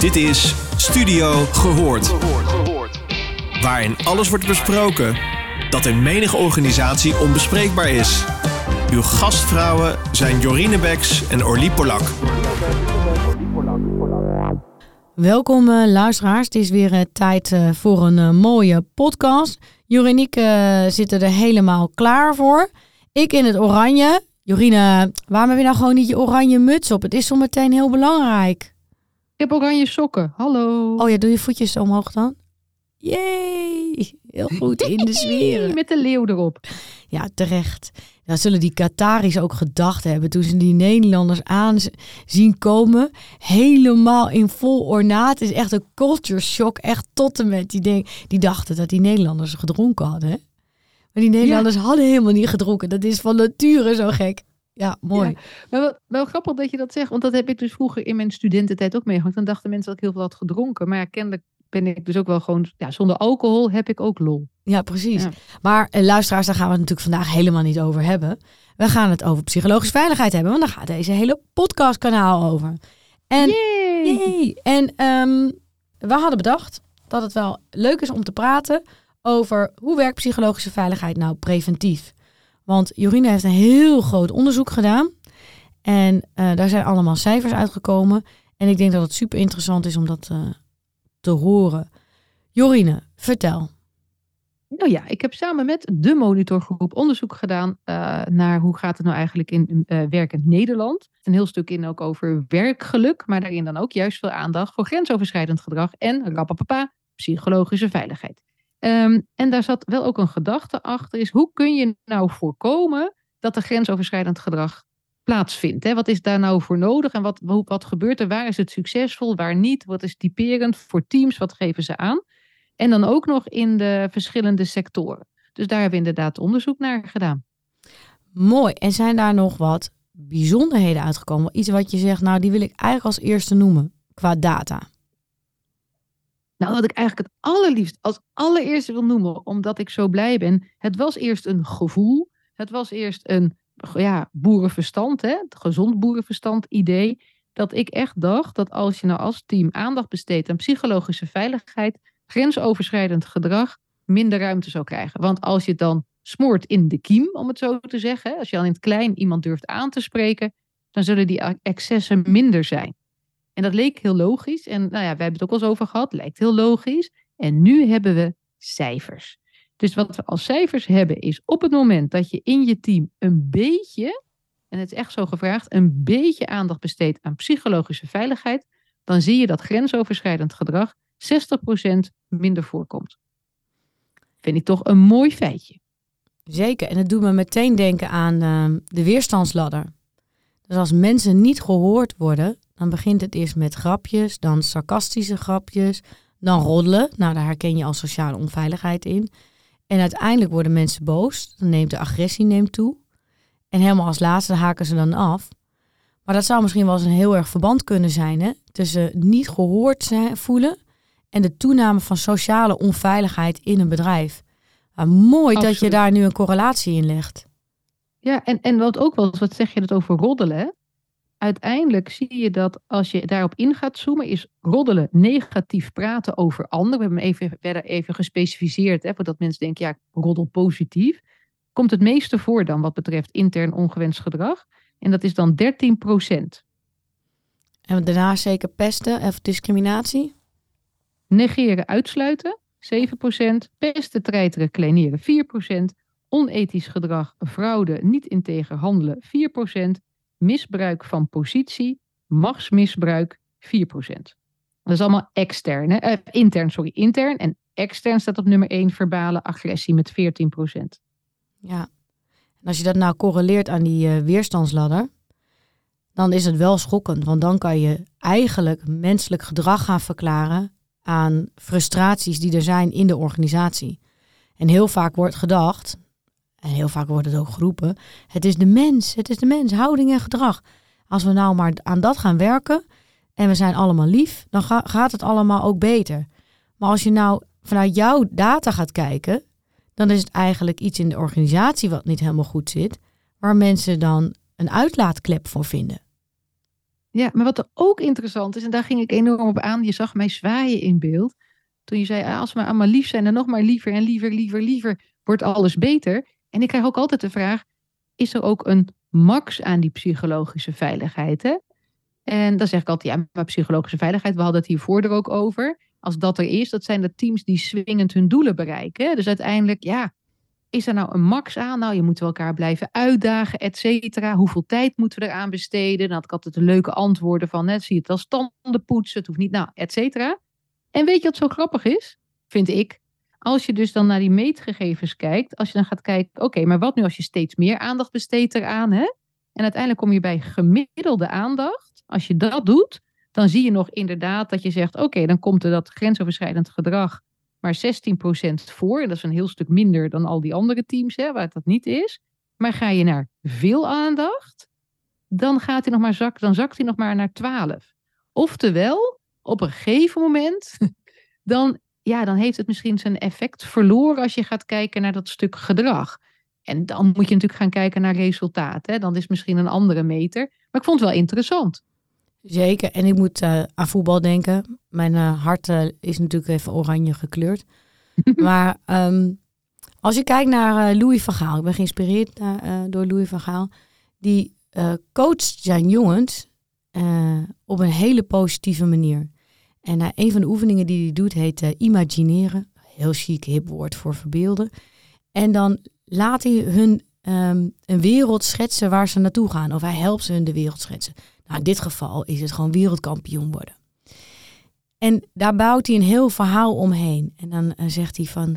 Dit is Studio Gehoord. Waarin alles wordt besproken dat in menige organisatie onbespreekbaar is. Uw gastvrouwen zijn Jorine Beks en Orlie Polak. Welkom uh, luisteraars. Het is weer uh, tijd uh, voor een mooie podcast. Jorine en zitten er helemaal klaar voor. Ik in het oranje. Jorine, waarom heb je nou gewoon niet je oranje muts op? Het is zometeen heel belangrijk. Ik heb oranje sokken. Hallo. Oh ja, doe je voetjes omhoog dan? Yay! Heel goed in de sfeer. Met de leeuw erop. Ja, terecht. Dat zullen die Qataris ook gedacht hebben toen ze die Nederlanders aan zien komen. Helemaal in vol ornaat. Het is echt een culture shock. Echt tot en met. Die, denk, die dachten dat die Nederlanders gedronken hadden. Hè? Maar die Nederlanders hadden helemaal niet gedronken. Dat is van nature zo gek. Ja, mooi. Ja, maar wel, wel, grappig dat je dat zegt, want dat heb ik dus vroeger in mijn studententijd ook meegemaakt. Dan dachten mensen dat ik heel veel had gedronken. Maar ja, kennelijk ben ik dus ook wel gewoon, ja, zonder alcohol heb ik ook lol. Ja, precies. Maar eh, luisteraars, daar gaan we het natuurlijk vandaag helemaal niet over hebben. We gaan het over psychologische veiligheid hebben, want daar gaat deze hele podcastkanaal over. En, yay. en um, we hadden bedacht dat het wel leuk is om te praten over hoe werkt psychologische veiligheid nou preventief. Want Jorine heeft een heel groot onderzoek gedaan. En uh, daar zijn allemaal cijfers uitgekomen. En ik denk dat het super interessant is om dat uh, te horen. Jorine, vertel. Nou ja, ik heb samen met de monitorgroep onderzoek gedaan uh, naar hoe gaat het nou eigenlijk in werkend Nederland. Een heel stuk in ook over werkgeluk, maar daarin dan ook juist veel aandacht voor grensoverschrijdend gedrag en rappapapa, psychologische veiligheid. Um, en daar zat wel ook een gedachte achter, is hoe kun je nou voorkomen dat er grensoverschrijdend gedrag plaatsvindt? Hè? Wat is daar nou voor nodig en wat, wat gebeurt er? Waar is het succesvol, waar niet? Wat is typerend voor teams? Wat geven ze aan? En dan ook nog in de verschillende sectoren. Dus daar hebben we inderdaad onderzoek naar gedaan. Mooi. En zijn daar nog wat bijzonderheden uitgekomen? Iets wat je zegt, nou die wil ik eigenlijk als eerste noemen qua data. Nou, wat ik eigenlijk het allerliefst als allereerste wil noemen, omdat ik zo blij ben. Het was eerst een gevoel. Het was eerst een ja, boerenverstand, hè, gezond boerenverstand idee. Dat ik echt dacht dat als je nou als team aandacht besteedt aan psychologische veiligheid, grensoverschrijdend gedrag minder ruimte zou krijgen. Want als je het dan smoort in de kiem, om het zo te zeggen, als je dan in het klein iemand durft aan te spreken, dan zullen die excessen minder zijn. En dat leek heel logisch. En nou ja, wij hebben het ook al eens over gehad. Lijkt heel logisch. En nu hebben we cijfers. Dus wat we als cijfers hebben is op het moment dat je in je team een beetje, en het is echt zo gevraagd, een beetje aandacht besteedt aan psychologische veiligheid, dan zie je dat grensoverschrijdend gedrag 60% minder voorkomt. Vind ik toch een mooi feitje. Zeker, en het doet me meteen denken aan uh, de weerstandsladder. Dus als mensen niet gehoord worden, dan begint het eerst met grapjes, dan sarcastische grapjes, dan roddelen. Nou, daar herken je al sociale onveiligheid in. En uiteindelijk worden mensen boos. Dan neemt de agressie neemt toe. En helemaal als laatste haken ze dan af. Maar dat zou misschien wel eens een heel erg verband kunnen zijn hè? tussen niet gehoord zijn, voelen en de toename van sociale onveiligheid in een bedrijf. Maar mooi dat je daar nu een correlatie in legt. Ja, en, en wat ook wel wat zeg je het over roddelen? Uiteindelijk zie je dat als je daarop in gaat zoomen, is roddelen negatief praten over anderen. We hebben hem even, verder even gespecificeerd, hè, voordat mensen denken, ja, roddel positief. Komt het meeste voor dan wat betreft intern ongewenst gedrag. En dat is dan 13 procent. En daarna zeker pesten of discriminatie? Negeren, uitsluiten, 7 procent. Pesten, treiteren, kleineren, 4 procent. Onethisch gedrag, fraude, niet integer handelen, 4 procent misbruik van positie, machtsmisbruik 4%. Dat is allemaal extern, eh, intern, sorry, intern. En extern staat op nummer 1 verbale agressie met 14%. Ja, en als je dat nou correleert aan die uh, weerstandsladder, dan is het wel schokkend. Want dan kan je eigenlijk menselijk gedrag gaan verklaren aan frustraties die er zijn in de organisatie. En heel vaak wordt gedacht, en heel vaak wordt het ook geroepen, het is de mens, het is de mens, houding en gedrag. Als we nou maar aan dat gaan werken en we zijn allemaal lief, dan gaat het allemaal ook beter. Maar als je nou vanuit jouw data gaat kijken, dan is het eigenlijk iets in de organisatie wat niet helemaal goed zit, waar mensen dan een uitlaatklep voor vinden. Ja, maar wat er ook interessant is, en daar ging ik enorm op aan, je zag mij zwaaien in beeld. Toen je zei, ah, als we allemaal lief zijn en nog maar liever en liever, liever, liever, wordt alles beter. En ik krijg ook altijd de vraag, is er ook een max aan die psychologische veiligheid? Hè? En dan zeg ik altijd, ja, maar psychologische veiligheid, we hadden het hiervoor er ook over. Als dat er is, dat zijn de teams die swingend hun doelen bereiken. Dus uiteindelijk, ja, is er nou een max aan? Nou, je moet elkaar blijven uitdagen, et cetera. Hoeveel tijd moeten we eraan besteden? Dan had ik altijd de leuke antwoorden van, net zie je het als standen poetsen, het hoeft niet, nou, et cetera. En weet je wat zo grappig is? Vind ik. Als je dus dan naar die meetgegevens kijkt, als je dan gaat kijken, oké, maar wat nu als je steeds meer aandacht besteedt eraan, hè? En uiteindelijk kom je bij gemiddelde aandacht. Als je dat doet, dan zie je nog inderdaad dat je zegt, oké, dan komt er dat grensoverschrijdend gedrag maar 16% voor. En dat is een heel stuk minder dan al die andere teams hè, waar het dat niet is. Maar ga je naar veel aandacht, dan, gaat hij nog maar zak, dan zakt hij nog maar naar 12. Oftewel, op een gegeven moment, dan, ja, dan heeft het misschien zijn effect verloren als je gaat kijken naar dat stuk gedrag. En dan moet je natuurlijk gaan kijken naar resultaten. Dan is misschien een andere meter. Maar ik vond het wel interessant. Zeker. En ik moet uh, aan voetbal denken. Mijn uh, hart uh, is natuurlijk even oranje gekleurd. maar um, als je kijkt naar Louis van Gaal. Ik ben geïnspireerd door Louis van Gaal. Die coacht zijn jongens op een hele positieve manier. En een van de oefeningen die hij doet heet imagineren. Heel chic, hip woord voor verbeelden. En dan laat hij hun um, een wereld schetsen waar ze naartoe gaan. Of hij helpt ze hun de wereld schetsen. Nou, in dit geval is het gewoon wereldkampioen worden. En daar bouwt hij een heel verhaal omheen. En dan uh, zegt hij van,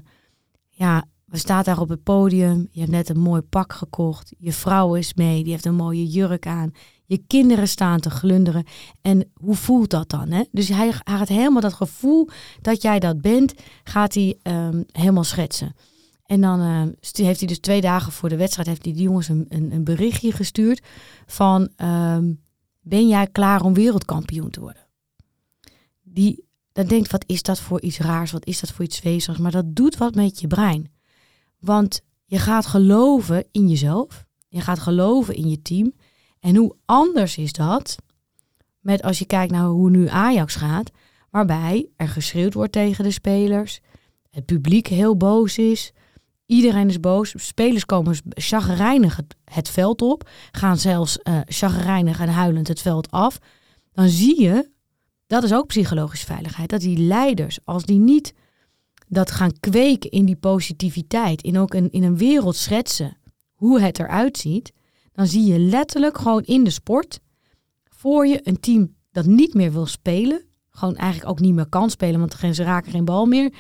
ja, we staan daar op het podium. Je hebt net een mooi pak gekocht. Je vrouw is mee, die heeft een mooie jurk aan. Je kinderen staan te glunderen. En hoe voelt dat dan? Hè? Dus hij gaat helemaal dat gevoel dat jij dat bent, gaat hij um, helemaal schetsen. En dan uh, heeft hij dus twee dagen voor de wedstrijd heeft hij die jongens een, een, berichtje gestuurd van um, ben jij klaar om wereldkampioen te worden? Die dan denkt, wat is dat voor iets raars? Wat is dat voor iets wezenligs? Maar dat doet wat met je brein. Want je gaat geloven in jezelf. Je gaat geloven in je team. En hoe anders is dat met als je kijkt naar hoe nu Ajax gaat, waarbij er geschreeuwd wordt tegen de spelers, het publiek heel boos is, Iedereen is boos. Spelers komen chagrijnig het, veld op. Gaan zelfs uh, en huilend het veld af. Dan zie je, dat is ook psychologische veiligheid. Dat die leiders, als die niet dat gaan kweken in die positiviteit. In ook een, in een wereld schetsen hoe het eruit ziet. Dan zie je letterlijk gewoon in de sport voor je een team dat niet meer wil spelen. Gewoon eigenlijk ook niet meer kan spelen, want ze raken geen bal meer.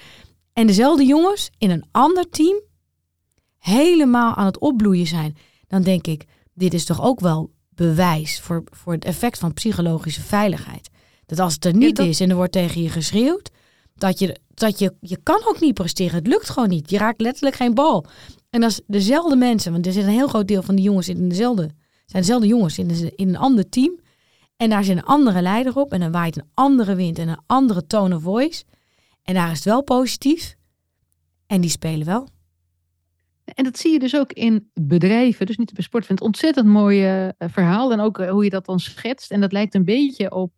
En dezelfde jongens in een ander team helemaal aan het opbloeien zijn, dan denk ik, dit is toch ook wel bewijs voor, voor het effect van psychologische veiligheid. Dat als het er niet is en er wordt tegen je geschreeuwd, dat je, dat je, je kan ook niet presteren. Het lukt gewoon niet. Je raakt letterlijk geen bal. En als dezelfde mensen, want er zit een heel groot deel van de jongens in dezelfde, zijn dezelfde jongens in, in een ander team. En daar zit een andere leider op en dan waait een andere wind en een andere tone of voice. En daar is het wel positief. En die spelen wel. En dat zie je dus ook in bedrijven, dus niet bij sport. Ik vind het ontzettend mooi uh, verhaal en ook uh, hoe je dat dan schetst. En dat lijkt een beetje op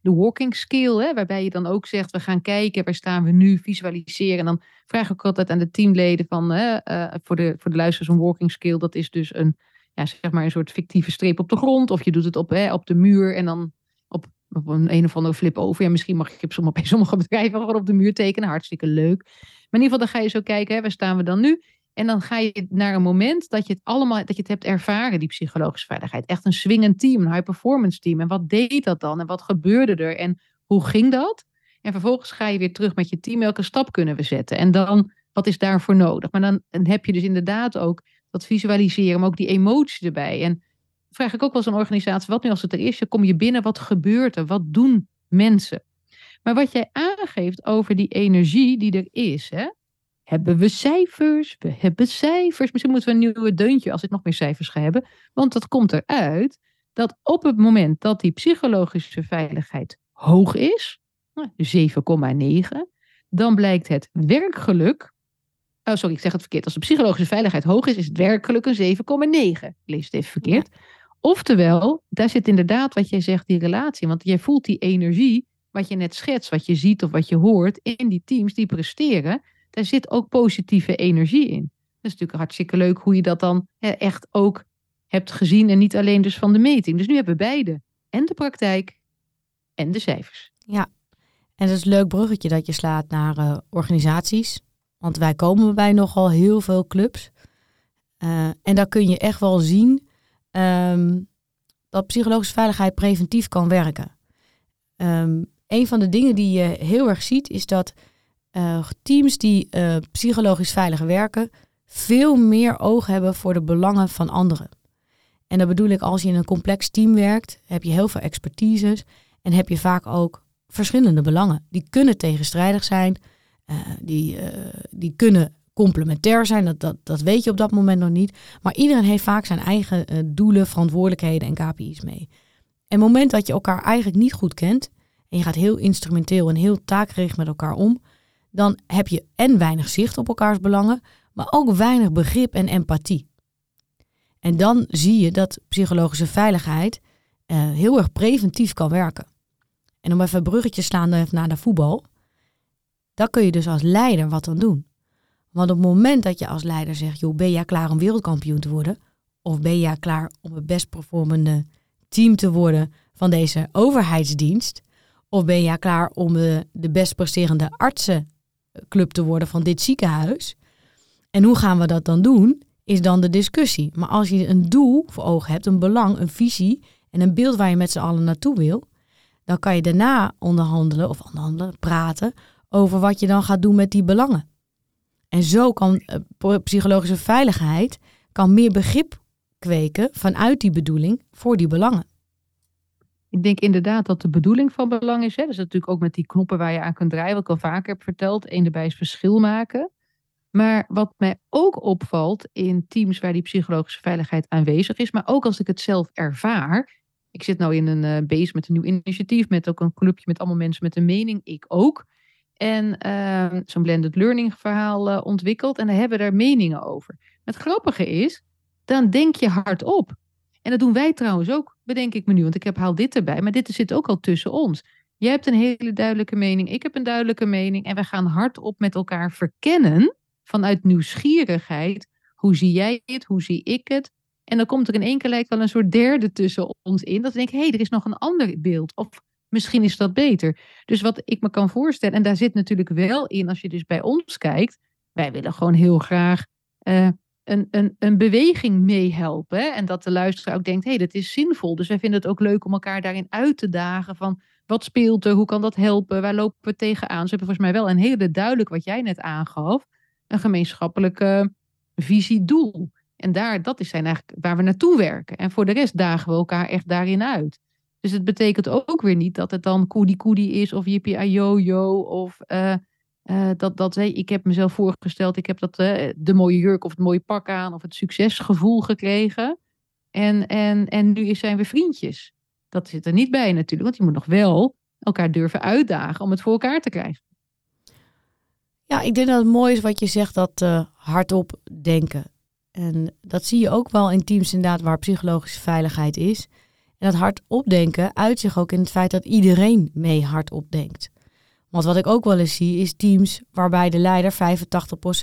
de walking skill, hè, waarbij je dan ook zegt, we gaan kijken, waar staan we nu, visualiseren. En dan vraag ik altijd aan de teamleden van, voor, de, voor de luisteraars, een walking skill, dat is dus een, ja, zeg maar een soort fictieve streep op de grond. Of je doet het op, op de muur en dan op, op een, een of andere flip over. Ja, misschien mag je sommige, bij sommige bedrijven gewoon op de muur tekenen, hartstikke leuk. Maar in ieder geval, dan ga je zo kijken, hè, waar staan we dan nu? En dan ga je naar een moment dat je het allemaal, dat je het hebt ervaren, die psychologische veiligheid. Echt een swingend team, een high performance team. En wat deed dat dan? En wat gebeurde er? En hoe ging dat? En vervolgens ga je weer terug met je team. Welke stap kunnen we zetten? En dan, wat is daarvoor nodig? Maar dan, heb je dus inderdaad ook dat visualiseren, maar ook die emotie erbij. En vraag ik ook wel eens een organisatie, wat nu als het er is? Kom je binnen, wat gebeurt er? Wat doen mensen? Maar wat jij aangeeft over die energie die er is, hè? Hebben we cijfers? We hebben cijfers. Misschien moeten we een nieuwe deuntje als ik nog meer cijfers ga hebben. Want dat komt eruit dat op het moment dat die psychologische veiligheid hoog is, 7,9, nou, dan blijkt het werkgeluk. Oh, sorry, ik zeg het verkeerd. Als de psychologische veiligheid hoog is, is het werkgeluk een 7,9. Lees het even verkeerd. Oftewel, daar zit inderdaad wat jij zegt, die relatie. Want jij voelt die energie, wat je net schetst, wat je ziet of wat je hoort in die teams die presteren. Daar zit ook positieve energie in. Dat is natuurlijk hartstikke leuk hoe je dat dan echt ook hebt gezien en niet alleen dus van de meting. Dus nu hebben we beide. En de praktijk en de cijfers. Ja, en dat is een leuk bruggetje dat je slaat naar uh, organisaties. Want wij komen bij nogal heel veel clubs. Uh, en daar kun je echt wel zien um, dat psychologische veiligheid preventief kan werken. Um, een van de dingen die je heel erg ziet is dat uh, teams die uh, psychologisch veilig werken veel meer oog hebben voor de belangen van anderen. En dat bedoel ik als je in een complex team werkt, heb je heel veel expertises en heb je vaak ook verschillende belangen. Die kunnen tegenstrijdig zijn, uh, die, die kunnen complementair zijn, dat, dat, dat weet je op dat moment nog niet. Maar iedereen heeft vaak zijn eigen doelen, verantwoordelijkheden en KPI's mee. En het moment dat je elkaar eigenlijk niet goed kent en je gaat heel instrumenteel en heel taakgericht met elkaar om, dan heb je en weinig zicht op elkaars belangen, maar ook weinig begrip en empathie. En dan zie je dat psychologische veiligheid uh, heel erg preventief kan werken. En om even een bruggetje slaan naar de voetbal, dan kun je dus als leider wat dan doen. Want op het moment dat je als leider zegt, joh, ben jij klaar om wereldkampioen te worden? Of ben jij klaar om het best performende team te worden van deze overheidsdienst? Of ben jij klaar om de, de best presterende artsenclub te worden van dit ziekenhuis? En hoe gaan we dat dan doen? Is dan de discussie. Maar als je een doel voor ogen hebt, een belang, een visie en een beeld waar je met z'n allen naartoe wil, dan kan je daarna onderhandelen of onderhandelen, praten over wat je dan gaat doen met die belangen. En zo kan uh, psychologische veiligheid kan meer begrip kweken vanuit die bedoeling voor die belangen. Ik denk inderdaad dat de bedoeling van belang is. Hè? Is natuurlijk ook met die knoppen waar je aan kunt draaien, wat ik al vaker heb verteld. Eén erbij is verschil maken. Maar wat mij ook opvalt in teams waar die psychologische veiligheid aanwezig is, maar ook als ik het zelf ervaar. Ik zit nou in een uh, base met een nieuw initiatief, met ook een clubje met allemaal mensen met een mening, ik ook. En uh, zo'n blended learning verhaal uh, ontwikkeld. En daar hebben daar meningen over. Het grappige is, dan denk je hardop. En dat doen wij trouwens ook, bedenk ik me nu. Want ik heb haal dit erbij, maar dit zit ook al tussen ons. Jij hebt een hele duidelijke mening, ik heb een duidelijke mening. En we gaan hardop met elkaar verkennen vanuit nieuwsgierigheid. Hoe zie jij het? Hoe zie ik het? En dan komt er in één keer lijkt wel een soort derde tussen ons in. Dat we denken, hé, hey, er is nog een ander beeld. Of Misschien is dat beter. Dus wat ik me kan voorstellen, en daar zit natuurlijk wel in, als je dus bij ons kijkt, wij willen gewoon heel graag uh, een, een, een beweging meehelpen. En dat de luisteraar ook denkt, hé, hey, dat is zinvol. Dus wij vinden het ook leuk om elkaar daarin uit te dagen van wat speelt er, hoe kan dat helpen, waar lopen we tegenaan. Ze hebben volgens mij wel een hele duidelijk, wat jij net aangaf, een gemeenschappelijke visie-doel. En daar, dat is zijn eigenlijk waar we naartoe werken. En voor de rest dagen we elkaar echt daarin uit. Dus het betekent ook weer niet dat het dan koedi koedi is of yippie ayoyo of uh, uh, dat, dat ik heb mezelf voorgesteld, ik heb dat, uh, de mooie jurk of het mooie pak aan of het succesgevoel gekregen. En, en, en nu zijn we vriendjes. Dat zit er niet bij natuurlijk, want je moet nog wel elkaar durven uitdagen om het voor elkaar te krijgen. Ja, ik denk dat het mooi is wat je zegt, dat hardop denken. En dat zie je ook wel in teams inderdaad waar psychologische veiligheid is. En dat hardop denken uit zich ook in het feit dat iedereen mee hardop denkt. Want wat ik ook wel eens zie is teams waarbij de leider 85%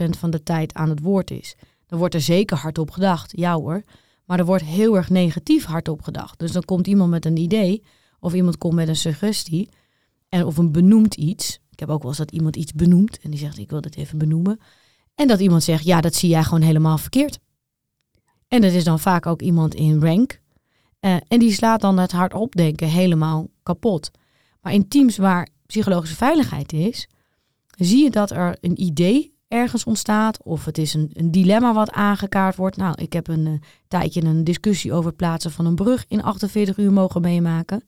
van de tijd aan het woord is. Dan wordt er zeker hardop gedacht, ja hoor. Maar er wordt heel erg negatief hardop gedacht. Dus dan komt iemand met een idee of iemand komt met een suggestie en of een benoemt iets. Ik heb ook wel eens dat iemand iets benoemt en die zegt ik wil dit even benoemen. En dat iemand zegt ja dat zie jij gewoon helemaal verkeerd. En dat is dan vaak ook iemand in rank uh, en die slaat dan het hardop denken helemaal kapot. Maar in teams waar psychologische veiligheid is, zie je dat er een idee ergens ontstaat. Of het is een, een dilemma wat aangekaart wordt. Nou, ik heb een uh, tijdje een discussie over het plaatsen van een brug in 48 uur mogen meemaken.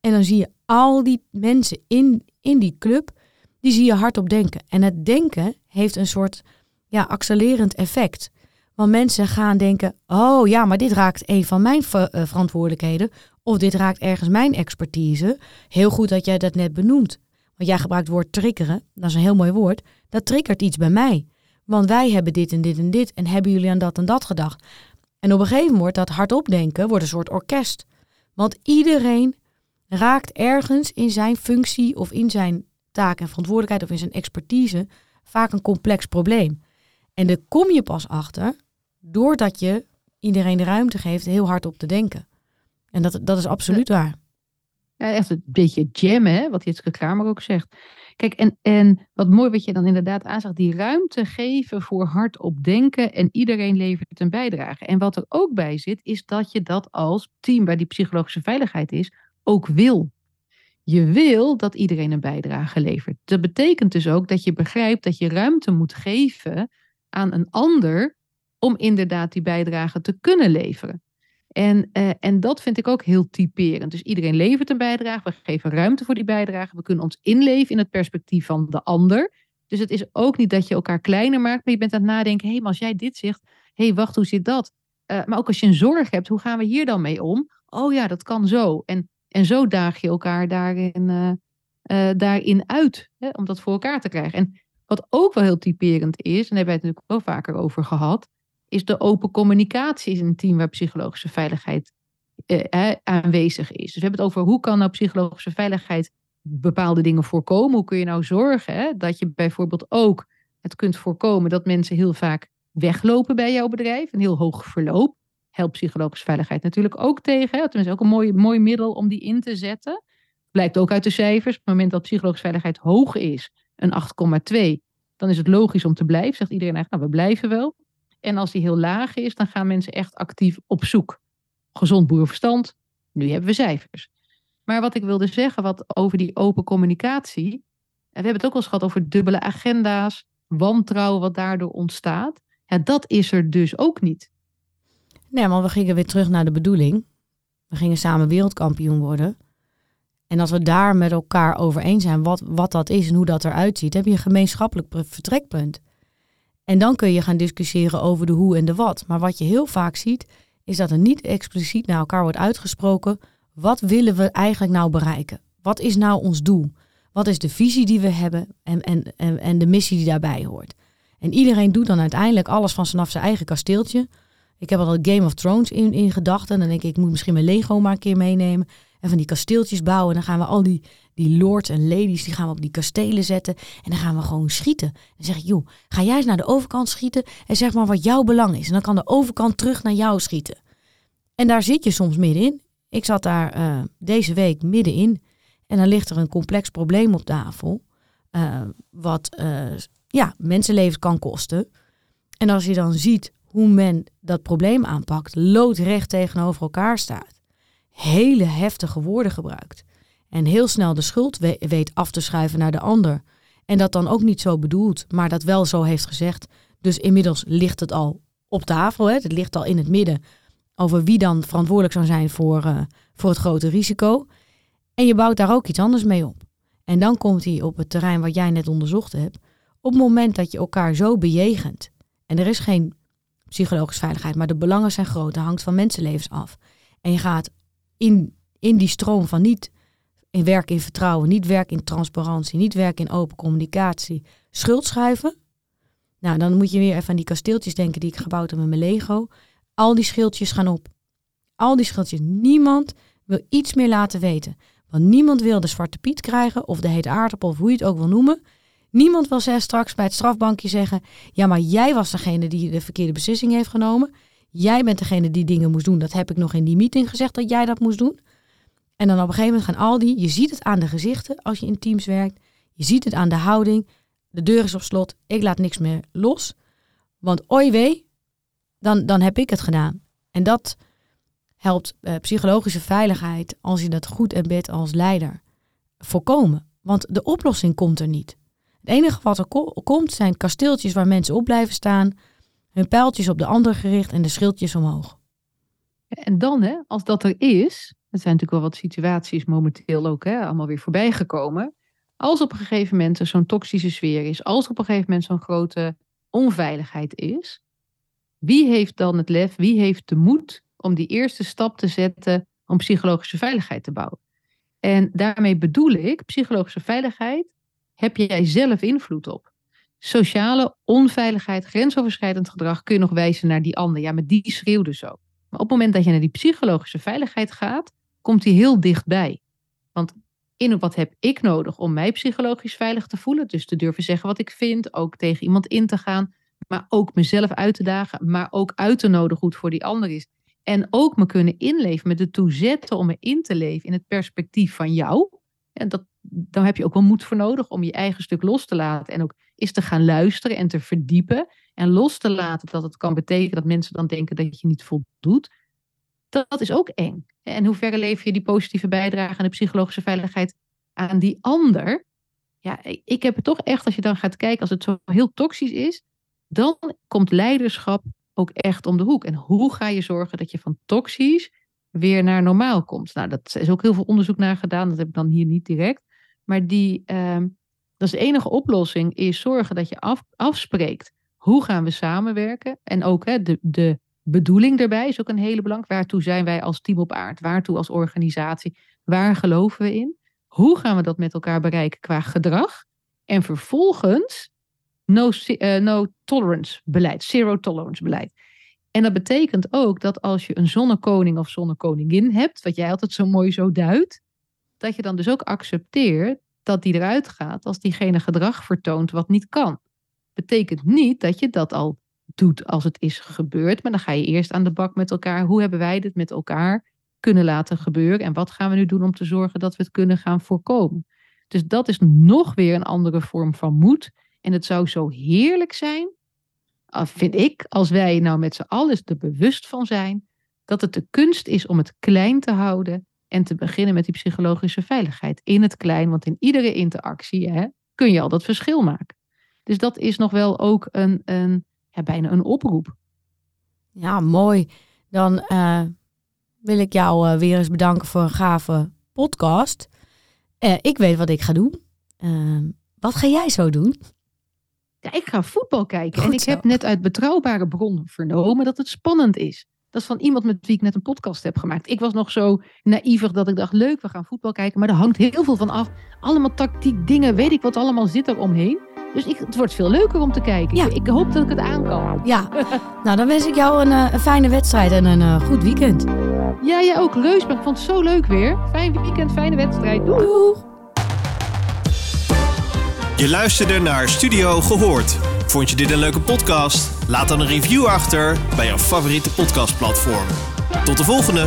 En dan zie je al die mensen in, in die club, die zie je hardop denken. En het denken heeft een soort ja, accelerend effect. Want mensen gaan denken, oh ja, maar dit raakt een van mijn eh, verantwoordelijkheden. Of dit raakt ergens mijn expertise. Heel goed dat jij dat net benoemt. Want jij gebruikt het woord triggeren. Dat is een heel mooi woord. Dat triggert iets bij mij. Want wij hebben dit en dit en dit. En hebben jullie aan dat en dat gedacht. En op een gegeven moment dat hardop denken wordt een soort orkest. Want iedereen raakt ergens in zijn functie of in zijn taak en verantwoordelijkheid of in zijn expertise vaak een complex probleem. En daar kom je pas achter doordat je iedereen de ruimte geeft heel hard op te denken. En dat, dat is absoluut waar. Ja, echt een beetje jammen, hè, wat Jitske Kramer ook zegt. Kijk, en, en wat mooi wat je dan inderdaad aanzegt, die ruimte geven voor hardop denken en iedereen levert een bijdrage. En wat er ook bij zit, is dat je dat als team waar die psychologische veiligheid is, ook wil. Je wil dat iedereen een bijdrage levert. Dat betekent dus ook dat je begrijpt dat je ruimte moet geven aan een ander om inderdaad die bijdrage te kunnen leveren. En, uh, en dat vind ik ook heel typerend. Dus iedereen levert een bijdrage, we geven ruimte voor die bijdrage, we kunnen ons inleven in het perspectief van de ander. Dus het is ook niet dat je elkaar kleiner maakt, maar je bent aan het nadenken, hé, hey, maar als jij dit zegt, hé, hey, wacht, hoe zit dat? Uh, maar ook als je een zorg hebt, hoe gaan we hier dan mee om? Oh ja, dat kan zo. En, en zo daag je elkaar daarin, uh, daarin uit, hè, om dat voor elkaar te krijgen. En wat ook wel heel typerend is, en daar hebben wij het natuurlijk wel vaker over gehad, is de open communicatie in een team waar psychologische veiligheid eh, aanwezig is. Dus we hebben het over hoe kan nou psychologische veiligheid bepaalde dingen voorkomen? Hoe kun je nou zorgen hè, dat je bijvoorbeeld ook het kunt voorkomen dat mensen heel vaak weglopen bij jouw bedrijf, een heel hoog verloop. Helpt psychologische veiligheid natuurlijk ook tegen. Hè? Tenminste, ook een mooi, mooi middel om die in te zetten. Blijkt ook uit de cijfers. Op het moment dat psychologische veiligheid hoog is, een 8,2, dan is het logisch om te blijven. Zegt iedereen eigenlijk, nou we blijven wel. En als die heel laag is, dan gaan mensen echt actief op zoek. Gezond boerenverstand, nu hebben we cijfers. Maar wat ik wilde zeggen, wat over die open communicatie. En we hebben het ook al eens gehad over dubbele agenda's, wantrouwen wat daardoor ontstaat. Dat is er dus ook niet. Nee, maar we gingen weer terug naar de bedoeling. We gingen samen wereldkampioen worden. En als we daar met elkaar over eens zijn wat, wat dat is en hoe dat eruit ziet, heb je een gemeenschappelijk vertrekpunt. En dan kun je gaan discussiëren over de hoe en de wat. Maar wat je heel vaak ziet, is dat er niet expliciet naar elkaar wordt uitgesproken. Wat willen we eigenlijk nou bereiken? Wat is nou ons doel? Wat is de visie die we hebben en, en, en, en de missie die daarbij hoort? En iedereen doet dan uiteindelijk alles van vanaf zijn eigen kasteeltje. Ik heb al Game of Thrones in, in gedachten. Dan denk ik, ik moet misschien mijn Lego maar een keer meenemen. En van die kasteeltjes bouwen. En dan gaan we al die, die lords en ladies, die gaan we op die kastelen zetten. En dan gaan we gewoon schieten. En zeg ik, joh, ga jij eens naar de overkant schieten. En zeg maar wat jouw belang is. En dan kan de overkant terug naar jou schieten. En daar zit je soms middenin. Ik zat daar uh, deze week middenin. En dan ligt er een complex probleem op tafel. Uh, wat uh, ja, mensenlevens kan kosten. En als je dan ziet hoe men dat probleem aanpakt, loodrecht tegenover elkaar staat hele heftige woorden gebruikt. En heel snel de schuld weet af te schuiven naar de ander. En dat dan ook niet zo bedoelt, maar dat wel zo heeft gezegd. Dus inmiddels ligt het al op tafel. Hè? Het ligt al in het midden over wie dan verantwoordelijk zou zijn voor, uh, voor het grote risico. En je bouwt daar ook iets anders mee op. En dan komt hij op het terrein wat jij net onderzocht hebt. Op het moment dat je elkaar zo bejegent. En er is geen psychologische veiligheid, maar de belangen zijn groot. Dat hangt van mensenlevens af. En je gaat in, in die stroom van niet in werk in vertrouwen, niet werk in transparantie, niet werk in open communicatie, schuld schuiven. Nou, dan moet je weer even aan die kasteeltjes denken die ik gebouwd heb met mijn Lego. Al die schildjes gaan op. Al die schildjes. Niemand wil iets meer laten weten. Want niemand wil de zwarte piet krijgen, of de hete aardappel, of hoe je het ook wil noemen. Niemand wil straks bij het strafbankje zeggen: Ja, maar jij was degene die de verkeerde beslissing heeft genomen. Jij bent degene die dingen moest doen. Dat heb ik nog in die meeting gezegd dat jij dat moest doen. En dan op een gegeven moment gaan al die, je ziet het aan de gezichten als je in teams werkt. Je ziet het aan de houding. De deur is op slot. Ik laat niks meer los. Want oi wee, dan, dan heb ik het gedaan. En dat helpt eh, psychologische veiligheid, als je dat goed en bed als leider, voorkomen. Want de oplossing komt er niet. Het enige wat er komt zijn kasteeltjes waar mensen op blijven staan hun pijltjes op de ander gericht en de schildjes omhoog. En dan, hè, als dat er is, er zijn natuurlijk wel wat situaties momenteel ook hè, allemaal weer voorbij gekomen. Als op een gegeven moment zo'n toxische sfeer is, als er op een gegeven moment zo'n grote onveiligheid is, wie heeft dan het lef, wie heeft de moed om die eerste stap te zetten om psychologische veiligheid te bouwen? En daarmee bedoel ik, psychologische veiligheid heb jij zelf invloed op. sociale onveiligheid, grensoverschrijdend gedrag, kun je nog wijzen naar die ander. Ja, maar die schreeuwde zo. Maar op het moment dat je naar die psychologische veiligheid gaat, komt die heel dichtbij. Want in wat heb ik nodig om mij psychologisch veilig te voelen? Dus te durven zeggen wat ik vind, ook tegen iemand in te gaan, maar ook mezelf uit te dagen, maar ook uit te nodigen hoe het voor die ander is. En ook me kunnen inleven met de toezetten om me in te leven in het perspectief van jou. En dat, dan heb je ook wel moed voor nodig om je eigen stuk los te laten. En ook eens te gaan luisteren en te verdiepen. En los te laten dat het kan betekenen dat mensen dan denken dat je niet voldoet. Dat is ook eng. En hoe ver leef je die positieve bijdrage aan de psychologische veiligheid aan die ander? Ja, ik heb het toch echt, als je dan gaat kijken, als het zo heel toxisch is, dan komt leiderschap ook echt om de hoek. En hoe ga je zorgen dat je van toxisch weer naar normaal komt? Nou, dat is ook heel veel onderzoek naar gedaan. Dat heb ik dan hier niet direct. Maar die, ehm, dat is de enige oplossing, is zorgen dat je af, afspreekt. Hoe gaan we samenwerken? En ook hè, de, de bedoeling daarbij is ook een hele belangrijk. Waartoe zijn wij als team op aard? Waartoe als organisatie? Waar geloven we in? Hoe gaan we dat met elkaar bereiken qua gedrag? En vervolgens no, uh, no tolerance beleid, zero tolerance beleid. En dat betekent ook dat als je een zonnekoning of zonnekoningin hebt, wat jij altijd zo mooi zo duidt, dat je dan dus ook accepteert dat die eruit gaat als diegene gedrag vertoont wat niet kan. Betekent niet dat je dat al doet als het is gebeurd, maar dan ga je eerst aan de bak met elkaar. Hoe hebben wij dit met elkaar kunnen laten gebeuren en wat gaan we nu doen om te zorgen dat we het kunnen gaan voorkomen? Dus dat is nog weer een andere vorm van moed en het zou zo heerlijk zijn, vind ik, als wij nou met z'n allen er bewust van zijn dat het de kunst is om het klein te houden en te beginnen met die psychologische veiligheid in het klein. Want in iedere interactie hè, kun je al dat verschil maken. Dus dat is nog wel ook een, een ja, bijna een oproep. Ja, mooi. Dan uh, wil ik jou uh, weer eens bedanken voor een gave podcast. Uh, ik weet wat ik ga doen. wat ga jij zo doen? Ja, ik ga voetbal kijken. en ik heb net uit betrouwbare bron vernomen dat het spannend is. Dat is van iemand met wie ik net een podcast heb gemaakt. Ik was nog zo naïvig dat ik dacht, leuk, we gaan voetbal kijken. Maar er hangt heel veel van af. Allemaal tactiek, dingen, weet ik wat allemaal zit er omheen. Dus ik, het wordt veel leuker om te kijken. Ja. Ik, hoop dat ik het aan kan. Ja, nou dan wens ik jou een, eh, een fijne wedstrijd en een uh, goed weekend. Ja, jij ook. Leus, ik vond het zo leuk weer. Fijn weekend, fijne wedstrijd. Doei. Doeg. Je luisterde naar Studio Gehoord. Vond je dit een leuke podcast? Laat dan een review achter bij jouw favoriete podcastplatform. Tot de volgende!